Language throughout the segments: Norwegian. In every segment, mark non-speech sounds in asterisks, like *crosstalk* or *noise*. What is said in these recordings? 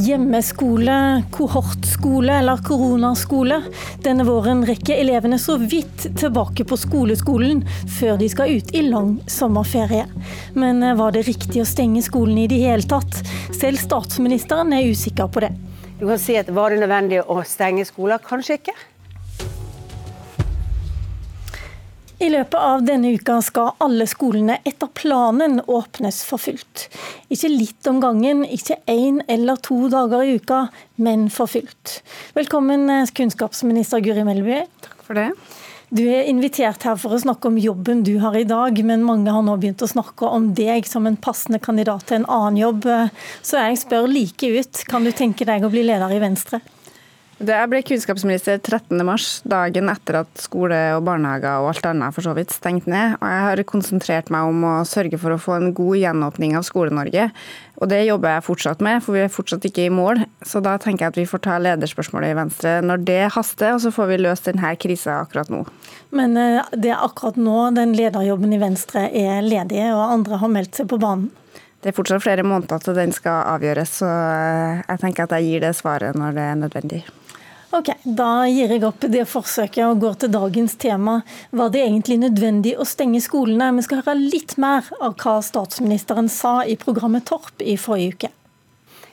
Hjemmeskole, kohortskole eller koronaskole. Denne våren rekker elevene så vidt tilbake på skoleskolen før de skal ut i lang sommerferie. Men eh, var det riktig å stenge skolen i det hele tatt? Selv statsministeren er usikker på det. Du kan si at Var det nødvendig å stenge skoler? Kanskje ikke. I løpet av denne uka skal alle skolene etter planen åpnes for fullt. Ikke litt om gangen, ikke én eller to dager i uka, men for fullt. Velkommen eh, kunnskapsminister Guri Melby. Takk for det. Du er invitert her for å snakke om jobben du har i dag, men mange har nå begynt å snakke om deg som en passende kandidat til en annen jobb. Så jeg spør like ut, kan du tenke deg å bli leder i Venstre? Jeg ble kunnskapsminister 13.3, dagen etter at skole og barnehager og alt annet for så vidt stengt ned. Og jeg har konsentrert meg om å sørge for å få en god gjenåpning av Skole-Norge. Og det jobber jeg fortsatt med, for vi er fortsatt ikke i mål. Så da tenker jeg at vi får ta lederspørsmålet i Venstre når det haster, og så får vi løst denne krisa akkurat nå. Men eh, det er akkurat nå den lederjobben i Venstre er ledig, og andre har meldt seg på banen? Det er fortsatt flere måneder til den skal avgjøres, så eh, jeg tenker at jeg gir det svaret når det er nødvendig. Ok, Da gir jeg opp det forsøket og går til dagens tema. Var det egentlig nødvendig å stenge skolene? Vi skal høre litt mer av hva statsministeren sa i programmet Torp i forrige uke.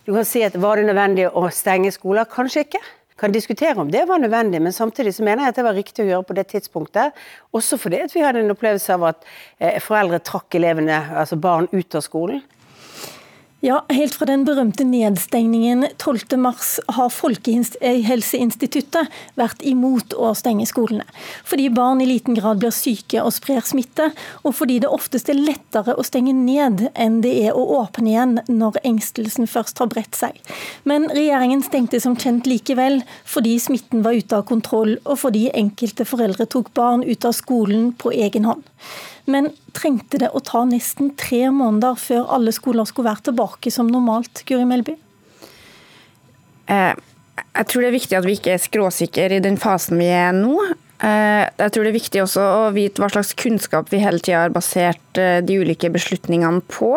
Du kan si at Var det nødvendig å stenge skoler? Kanskje ikke. Kan diskutere om det var nødvendig, men samtidig så mener jeg at det var riktig å gjøre på det tidspunktet. Også fordi vi hadde en opplevelse av at eh, foreldre trakk elevene, altså barn, ut av skolen. Ja, Helt fra den berømte nedstengningen 12.3 har Folkehelseinstituttet vært imot å stenge skolene. Fordi barn i liten grad blir syke og sprer smitte, og fordi det oftest er lettere å stenge ned enn det er å åpne igjen når engstelsen først har bredt seg. Men regjeringen stengte som kjent likevel, fordi smitten var ute av kontroll, og fordi enkelte foreldre tok barn ut av skolen på egen hånd. Men trengte det å ta nesten tre måneder før alle skoler skulle være tilbake som normalt, Guri Melby? Eh, jeg tror det er viktig at vi ikke er skråsikre i den fasen vi er nå. Eh, jeg tror det er viktig også å vite hva slags kunnskap vi hele tida har basert eh, de ulike beslutningene på.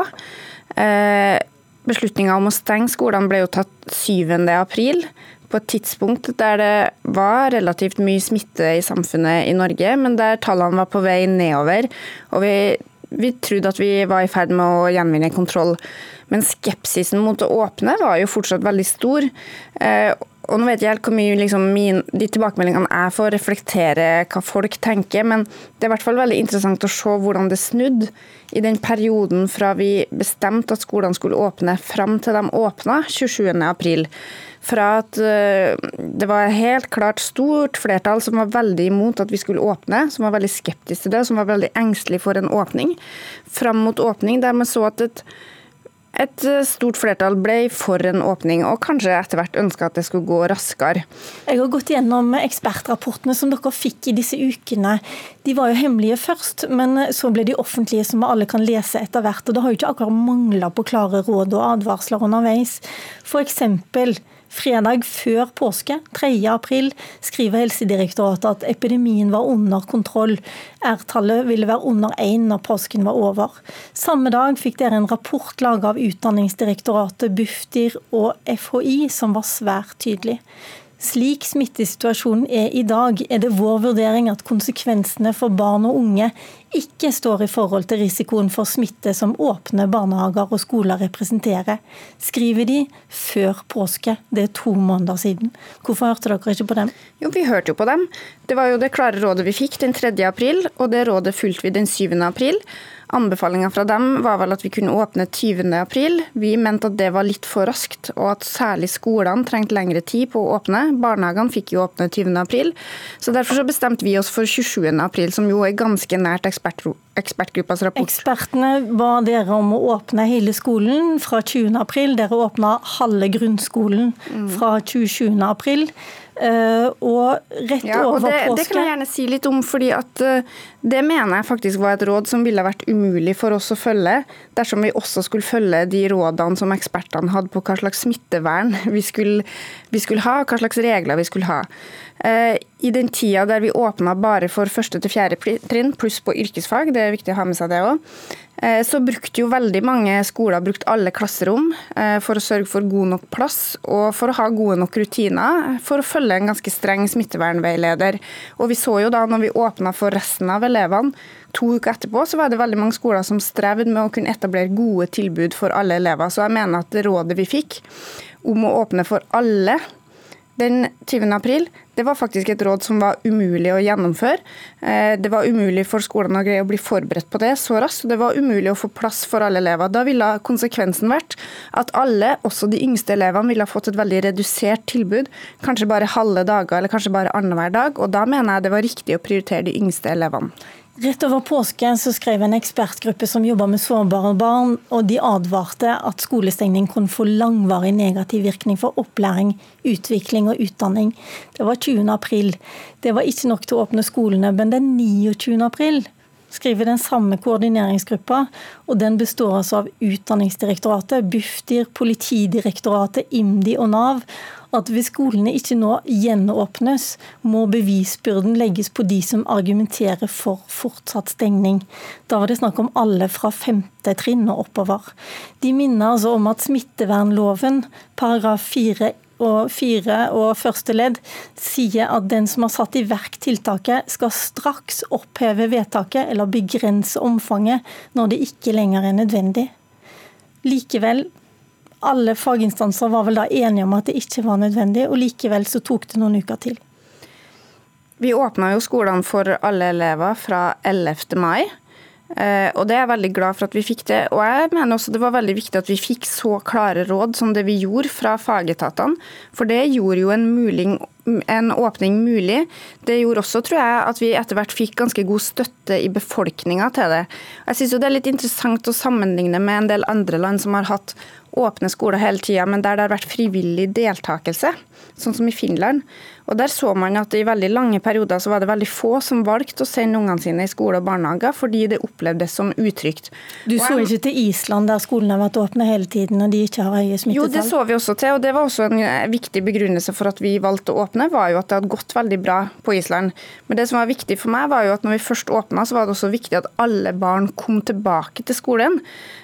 Beslutninga om å stenge skolene ble jo tatt 7. april på et tidspunkt der det var relativt mye smitte i samfunnet i Norge, men der tallene var på vei nedover. Og vi, vi trodde at vi var i ferd med å gjenvinne kontroll. Men skepsisen mot å åpne var jo fortsatt veldig stor. Eh, og nå vet jeg helt hvor mye liksom, min, de tilbakemeldingene jeg får, reflektere hva folk tenker, men det er i hvert fall veldig interessant å se hvordan det snudde i den perioden fra vi bestemte at skolene skulle åpne, fram til de åpna 27.4 fra at eh, det var helt klart stort flertall som var veldig imot at vi skulle åpne, som var veldig skeptisk til det, som var veldig engstelig for en åpning, fram mot åpning, der man så at et, et stort flertall ble for en åpning, og kanskje etter hvert ønska at det skulle gå raskere. Jeg har gått gjennom ekspertrapportene som dere fikk i disse ukene. De var jo hemmelige først, men så ble de offentlige, som alle kan lese etter hvert. Og det har jo ikke akkurat mangla på klare råd og advarsler underveis. For eksempel, Fredag før påske, 3. april, skriver Helsedirektoratet at epidemien var under kontroll. R-tallet ville være under én når påsken var over. Samme dag fikk dere en rapport laget av Utdanningsdirektoratet, Bufdir og FHI som var svært tydelig. Slik smittesituasjonen er i dag, er det vår vurdering at konsekvensene for barn og unge ikke står i forhold til risikoen for smitte som åpne barnehager og skoler representerer, skriver de før påske. Det er to måneder siden. Hvorfor hørte dere ikke på dem? Jo, Vi hørte jo på dem. Det var jo det klare rådet vi fikk den 3. april, og det rådet fulgte vi den 7. april. Anbefalinga fra dem var vel at vi kunne åpne 20.4. Vi mente at det var litt for raskt, og at særlig skolene trengte lengre tid på å åpne. Barnehagene fikk jo åpne 20.4, så derfor så bestemte vi oss for 27.4, som jo er ganske nært ekspertgruppas rapport. Ekspertene ba dere om å åpne hele skolen fra 20.4. Dere åpna halve grunnskolen fra 27.4. Uh, og rett ja, over det, påske Det kan jeg gjerne si litt om, fordi at uh, det mener jeg faktisk var et råd som ville vært umulig for oss å følge, dersom vi også skulle følge de rådene som ekspertene hadde på hva slags smittevern *laughs* vi skulle, vi skulle ha, hva slags regler vi skulle ha. Uh, I den tida der vi åpna bare for første til fjerde trinn, pluss på yrkesfag, det er viktig å ha med seg det òg, Eh, så brukte jo veldig mange skoler brukt alle klasserom eh, for å sørge for god nok plass og for å ha gode nok rutiner for å følge en ganske streng smittevernveileder. Og vi så jo da når vi åpna for resten av elevene, to uker etterpå, så var det veldig mange skoler som strevde med å kunne etablere gode tilbud for alle elever. Så jeg mener at det rådet vi fikk om å åpne for alle den 20. april, det var faktisk et råd som var umulig å gjennomføre. Eh, det var umulig for skolene å greie å bli forberedt på det så raskt. Det var umulig å få plass for alle elever. Da ville konsekvensen vært at alle, også de yngste elevene, ville ha fått et veldig redusert tilbud. Kanskje bare halve dager, eller kanskje bare annenhver dag. Og da mener jeg det var riktig å prioritere de yngste elevene. Rett over påske så skrev en ekspertgruppe som jobber med sårbare barn, og de advarte at skolestengning kunne få langvarig negativ virkning for opplæring, utvikling og utdanning. Det var 20. april. Det var ikke nok til å åpne skolene, men den 29. april skriver den samme koordineringsgruppa, og den består altså av Utdanningsdirektoratet, Bufdir, Politidirektoratet, IMDi og Nav at hvis skolene ikke nå gjenåpnes, må bevisbyrden legges på de som argumenterer for fortsatt stengning. Da var det snakk om alle fra femte trinn og oppover. De minner altså om at smittevernloven paragraf 4 og 4 og første ledd sier at den som har satt i verk tiltaket, skal straks oppheve vedtaket eller begrense omfanget når det ikke lenger er nødvendig. Likevel alle faginstanser var vel da enige om at det ikke var nødvendig, og likevel så tok det noen uker til. Vi åpna jo skolene for alle elever fra 11. mai. Eh, og det er jeg veldig glad for at vi fikk det. Og jeg mener også det var veldig viktig at vi fikk så klare råd som det vi gjorde fra fagetatene. For det gjorde jo en, mulig, en åpning mulig. Det gjorde også, tror jeg, at vi etter hvert fikk ganske god støtte i befolkninga til det. Jeg syns det er litt interessant å sammenligne med en del andre land som har hatt åpne skoler hele tida, men der det har vært frivillig deltakelse, sånn som i Finland. Og Der så man at i veldig lange perioder så var det veldig få som valgte å sende ungene sine i skole og barnehager, fordi det opplevdes som utrygt. Du så ikke til Island, der skolene har vært åpne hele tiden og de ikke har høye smittetall? Jo, det så vi også til, og det var også en eh, viktig begrunnelse for at vi valgte å åpne, var jo at det hadde gått veldig bra på Island. Men det som var viktig for meg, var jo at når vi først åpna, så var det også viktig at alle barn kom tilbake til skolen.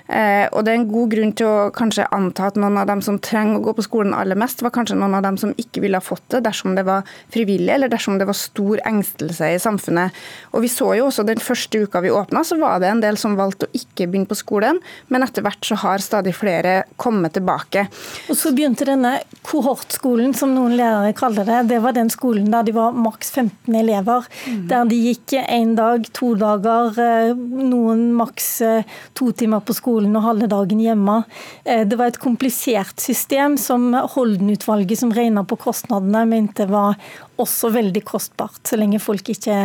Eh, og det er en god grunn til å kanskje anta at noen av dem som trenger å gå på skolen aller mest, var kanskje noen av dem som ikke ville ha fått det dersom det var frivillig, eller dersom det var stor engstelse i samfunnet. Og Vi så jo også den første uka vi åpna, så var det en del som valgte å ikke begynne på skolen, men etter hvert så har stadig flere kommet tilbake. Og Så begynte denne kohortskolen, som noen lærere kaller det. Det var den skolen der de var maks 15 elever. Mm. Der de gikk én dag, to dager, eh, noen maks eh, to timer på skolen og halve dagen hjemme. Eh, det var et komplisert system som Holden-utvalget, som regna på kostnadene, mente var også veldig kostbart, så lenge, ikke,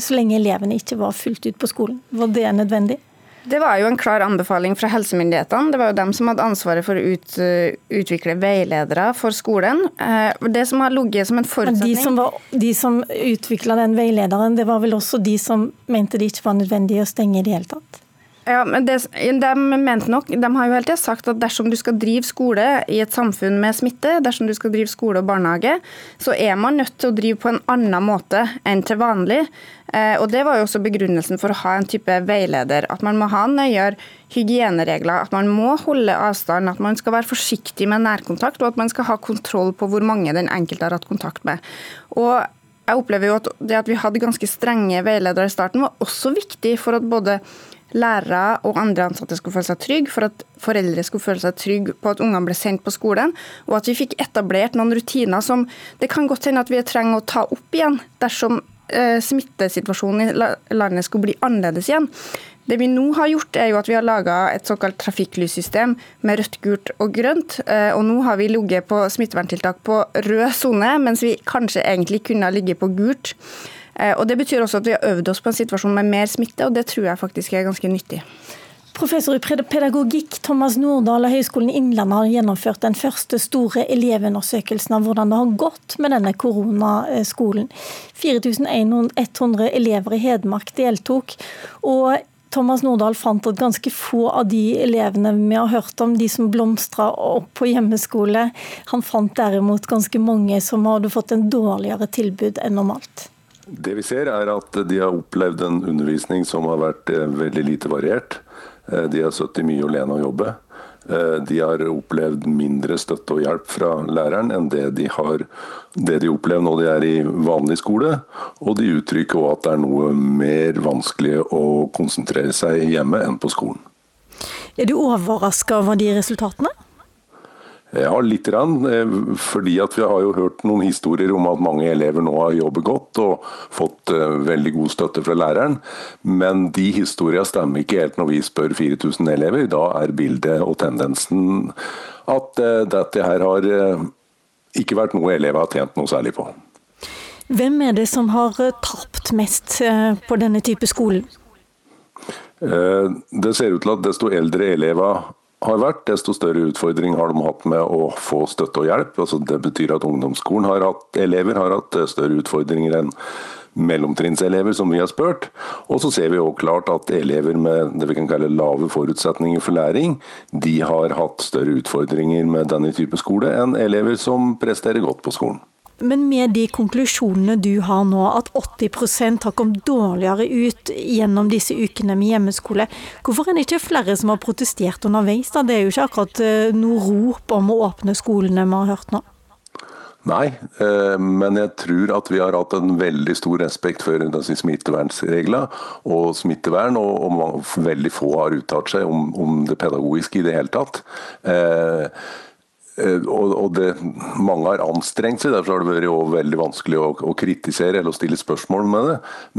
så lenge elevene ikke var fullt ut på skolen. Var det nødvendig? Det var jo en klar anbefaling fra helsemyndighetene. Det var jo dem som hadde ansvaret for å ut, eh, utvikle veiledere for skolen. Eh, det som har ligget som en forutsetning de som, var, de som utvikla den veilederen, det var vel også de som mente det ikke var nødvendig å stenge i det hele tatt? Ja, men det, de, mente nok, de har jo hele tiden sagt at dersom du skal drive skole i et samfunn med smitte, dersom du skal drive skole og barnehage, så er man nødt til å drive på en annen måte enn til vanlig. Eh, og Det var jo også begrunnelsen for å ha en type veileder. At man må ha nøyere hygieneregler, at man må holde avstand, at man skal være forsiktig med nærkontakt, og at man skal ha kontroll på hvor mange den enkelte har hatt kontakt med. Og jeg opplever jo at det at vi hadde ganske strenge veiledere i starten, var også viktig for at både lærere og andre ansatte skulle føle seg trygge, for at foreldre skulle føle seg trygge på at ungene ble sendt på skolen, og at vi fikk etablert noen rutiner som det kan godt hende at vi trenger å ta opp igjen dersom eh, smittesituasjonen i landet skulle bli annerledes igjen. Det vi nå har gjort, er jo at vi har laga et såkalt trafikklyssystem med rødt, gult og grønt. Eh, og nå har vi ligget på smitteverntiltak på rød sone, mens vi kanskje egentlig kunne ha ligget på gult. Eh, og Det betyr også at vi har øvd oss på en situasjon med mer smitte, og det tror jeg faktisk er ganske nyttig. Professor i pedagogikk Thomas Nordahl av Høgskolen i Innlandet har gjennomført den første store elevundersøkelsen av hvordan det har gått med denne koronaskolen. 4100 elever i Hedmark deltok. og Thomas Nordahl fant at ganske få av de elevene vi har hørt om, de som blomstra opp på hjemmeskole, han fant derimot ganske mange som hadde fått en dårligere tilbud enn normalt. Det vi ser er at de har opplevd en undervisning som har vært eh, veldig lite variert. De har sittet mye alene og jobbet. De har opplevd mindre støtte og hjelp fra læreren enn det de har det de opplever når de er i vanlig skole. Og de uttrykker òg at det er noe mer vanskelig å konsentrere seg hjemme enn på skolen. Er du overraska over de resultatene? Ja, litt. Rann, eh, fordi at Vi har jo hørt noen historier om at mange elever nå har jobbet godt og fått eh, veldig god støtte fra læreren. Men de historiene stemmer ikke helt når vi spør 4000 elever. Da er bildet og tendensen at eh, dette her har ikke vært noe elever har tjent noe særlig på. Hvem er det som har tapt mest på denne type skolen? Det ser ut til at desto eldre elever har vært, desto større utfordring har de hatt med å få støtte og hjelp. Altså det betyr at ungdomsskolen har hatt, elever har hatt større utfordringer enn mellomtrinnselever, som vi har spurt. Og så ser vi også klart at elever med det vi kan kalle lave forutsetninger for læring, de har hatt større utfordringer med denne type skole enn elever som presterer godt på skolen. Men med de konklusjonene du har nå, at 80 har kommet dårligere ut gjennom disse ukene med hjemmeskole, hvorfor er det ikke flere som har protestert underveis? Da? Det er jo ikke akkurat eh, noe rop om å åpne skolene vi har hørt nå. Nei, eh, men jeg tror at vi har hatt en veldig stor respekt for smittevernreglene og smittevern, og, veldig få har uttalt seg om, det pedagogiske i det hele tatt. Eh, og, det, Mange har anstrengt seg, derfor har det vært veldig vanskelig å, å, kritisere eller å stille spørsmål med det.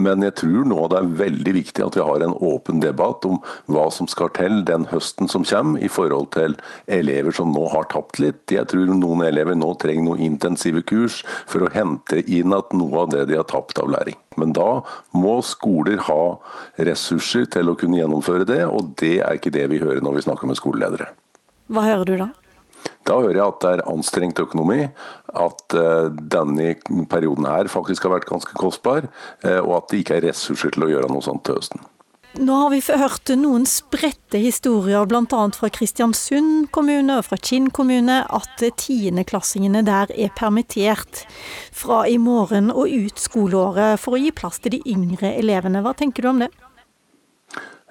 Men jeg tror nå det er veldig viktig at vi har en åpen debatt om hva som skal til den høsten som kommer, i forhold til elever som nå har tapt litt. Jeg tror noen elever nå trenger noen intensive kurs for å hente inn at noe av det de har tapt av læring. Men da må skoler ha ressurser til å kunne gjennomføre det, og det er ikke det vi hører når vi snakker med skoleledere. Hva hører du da? Da hører jeg at det er anstrengt økonomi, at eh, denne perioden her faktisk har vært ganske kostbar, eh, og at det ikke er ressurser til å gjøre noe sånt til høsten. Nå har vi hørt noen spredte historier, bl.a. fra Kristiansund kommune og fra Kinn kommune, at tiendeklassingene der er permittert fra i morgen og ut skoleåret for å gi plass til de yngre elevene. Hva tenker du om det?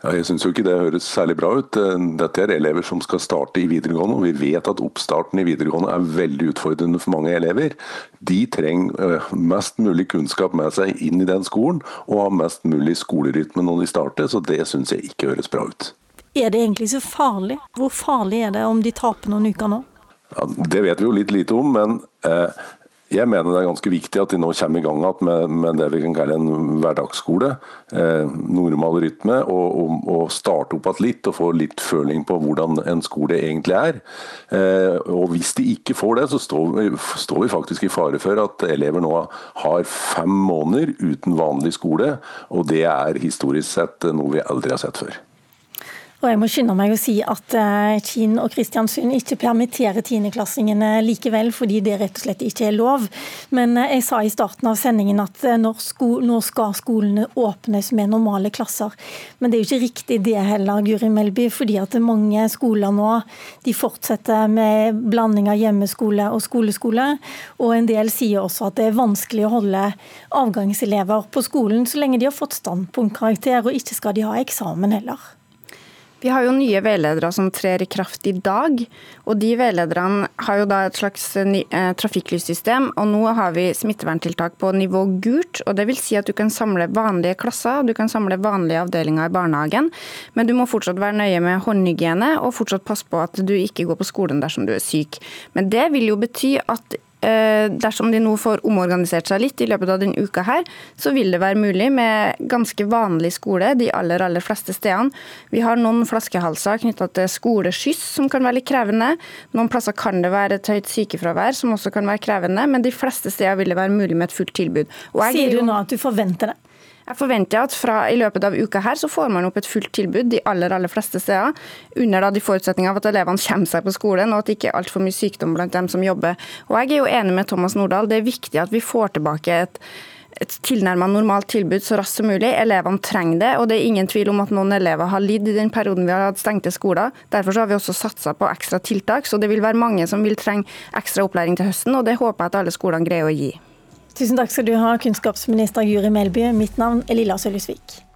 Ja, jeg syns jo ikke det høres særlig bra ut. Dette er elever som skal starte i videregående, og vi vet at oppstarten i videregående er veldig utfordrende for mange elever. De trenger eh, mest mulig kunnskap med seg inn i den skolen, og ha mest mulig skolerytme når de starter, så det syns jeg ikke høres bra ut. Er det egentlig så farlig? Hvor farlig er det om de taper noen uker nå? Ja, det vet vi jo litt lite om, men eh, jeg mener det er ganske viktig at de nå kommer i gang med, med det vi kan kalle en hverdagsskole. Eh, normal rytme, og, og, og, starte opp igjen litt og få litt føling på hvordan en skole egentlig er. Eh, og Hvis de ikke får det, så står vi, står vi faktisk i fare for at elever nå har fem måneder uten vanlig skole. Og det er historisk sett noe vi aldri har sett før. Og jeg må skynde meg å si at eh, Kinn og Kristiansund ikke permitterer tiendeklassingene likevel, fordi det rett og slett ikke er lov. Men eh, jeg sa i starten av sendingen at eh, nå skal skolene åpnes med normale klasser. Men det er jo ikke riktig det heller, Guri Melby, fordi at mange skoler nå de fortsetter med blanding av hjemmeskole og skoleskole. Og en del sier også at det er vanskelig å holde avgangselever på skolen så lenge de har fått standpunktkarakter, og ikke skal de ha eksamen heller. Vi har jo nye veiledere som trer i kraft i dag. og De veilederne har jo da et slags eh, trafikklyssystem. og Nå har vi smitteverntiltak på nivå gult. og det vil si at Du kan samle vanlige klasser du kan samle vanlige avdelinger i barnehagen. Men du må fortsatt være nøye med håndhygiene og fortsatt passe på at du ikke går på skolen dersom du er syk. Men det vil jo bety at dersom de nå får omorganisert seg litt i løpet av denne uka, her, så vil det være mulig med ganske vanlig skole de aller aller fleste stedene. Vi har noen flaskehalser knytta til skoleskyss som kan være litt krevende. Noen plasser kan det være et høyt sykefravær som også kan være krevende, men de fleste steder vil det være mulig med et fullt tilbud. Sier du nå at du forventer det? Jeg forventer at fra i løpet av uka her så får man opp et fullt tilbud de aller aller fleste steder, under da de forutsetninger av at elevene kommer seg på skolen, og at det ikke er altfor mye sykdom blant dem som jobber. Og Jeg er jo enig med Thomas Nordahl, det er viktig at vi får tilbake et et tilnærmet normalt tilbud så raskt som mulig. Elevene trenger det, og det er ingen tvil om at noen elever har lidd i den perioden vi har hatt stengte skoler. Derfor har vi også satsa på ekstra tiltak, så det vil være mange som vil trenge ekstra opplæring til høsten, og det håper jeg at alle skolene greier å gi. Tusen takk skal du ha, kunnskapsminister Guri Melby. Mitt navn er Lilla Sølhusvik.